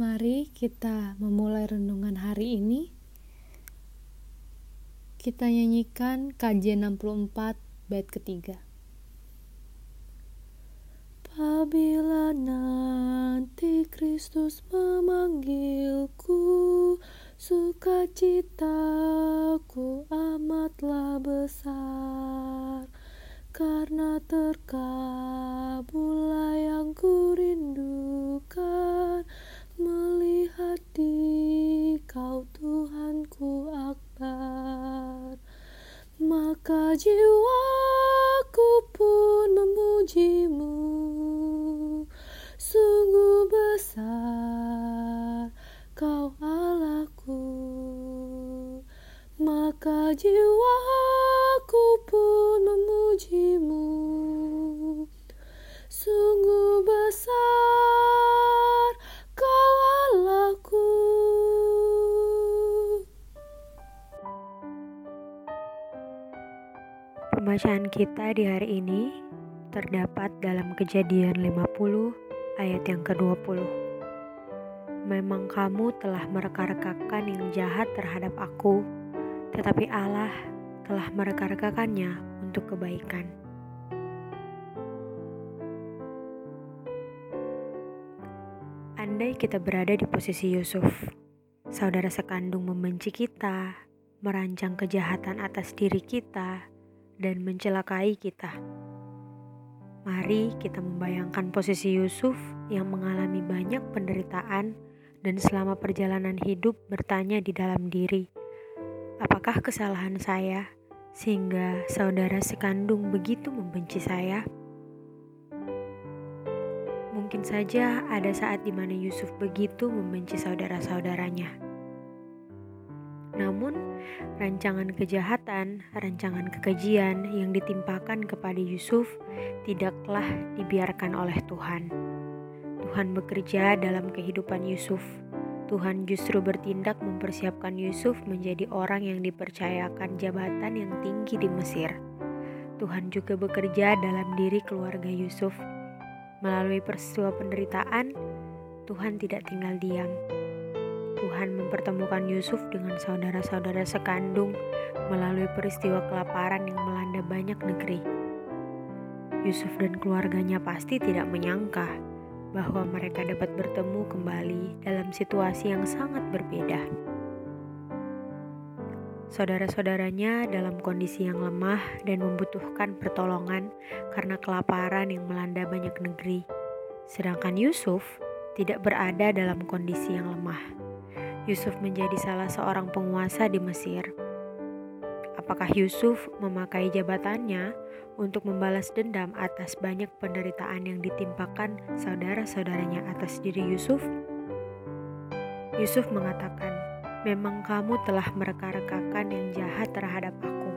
Mari kita memulai renungan hari ini. Kita nyanyikan KJ 64 bait ketiga. Apabila nanti Kristus memanggilku, sukacitaku amatlah besar, karena terkabullah yang ku di kau Tuhanku akbar. Maka jiwaku pun memujimu. Sungguh besar kau Allahku. Maka jiwaku pun memujimu. Sungguh besar Pembacaan kita di hari ini terdapat dalam kejadian 50 ayat yang ke-20. Memang kamu telah mereka-rekakan yang jahat terhadap aku, tetapi Allah telah mereka-rekakannya untuk kebaikan. Andai kita berada di posisi Yusuf, saudara sekandung membenci kita, merancang kejahatan atas diri kita, dan mencelakai kita. Mari kita membayangkan posisi Yusuf yang mengalami banyak penderitaan dan selama perjalanan hidup bertanya di dalam diri, apakah kesalahan saya sehingga saudara sekandung begitu membenci saya? Mungkin saja ada saat di mana Yusuf begitu membenci saudara-saudaranya. Namun, rancangan kejahatan, rancangan kekejian yang ditimpakan kepada Yusuf tidaklah dibiarkan oleh Tuhan. Tuhan bekerja dalam kehidupan Yusuf. Tuhan justru bertindak mempersiapkan Yusuf menjadi orang yang dipercayakan jabatan yang tinggi di Mesir. Tuhan juga bekerja dalam diri keluarga Yusuf. Melalui peristiwa penderitaan, Tuhan tidak tinggal diam Tuhan mempertemukan Yusuf dengan saudara-saudara sekandung melalui peristiwa kelaparan yang melanda banyak negeri. Yusuf dan keluarganya pasti tidak menyangka bahwa mereka dapat bertemu kembali dalam situasi yang sangat berbeda. Saudara-saudaranya dalam kondisi yang lemah dan membutuhkan pertolongan karena kelaparan yang melanda banyak negeri, sedangkan Yusuf tidak berada dalam kondisi yang lemah. Yusuf menjadi salah seorang penguasa di Mesir. Apakah Yusuf memakai jabatannya untuk membalas dendam atas banyak penderitaan yang ditimpakan saudara-saudaranya atas diri Yusuf? Yusuf mengatakan, "Memang kamu telah mereka-rekakan yang jahat terhadap aku,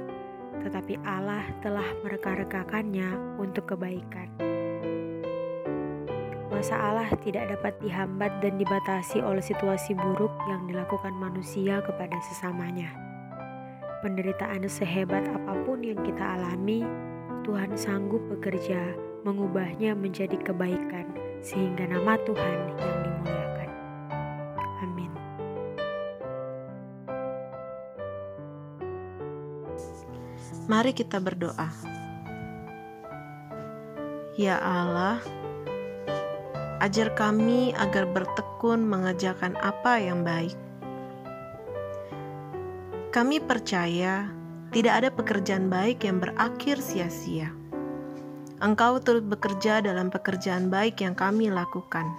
tetapi Allah telah mereka-rekakannya untuk kebaikan." Kuasa Allah tidak dapat dihambat dan dibatasi oleh situasi buruk yang dilakukan manusia kepada sesamanya. Penderitaan sehebat apa pun yang kita alami, Tuhan sanggup bekerja mengubahnya menjadi kebaikan sehingga nama Tuhan yang dimuliakan. Amin. Mari kita berdoa. Ya Allah, Ajar kami agar bertekun mengerjakan apa yang baik. Kami percaya tidak ada pekerjaan baik yang berakhir sia-sia. Engkau turut bekerja dalam pekerjaan baik yang kami lakukan.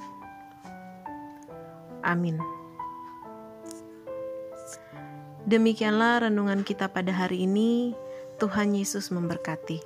Amin. Demikianlah renungan kita pada hari ini. Tuhan Yesus memberkati.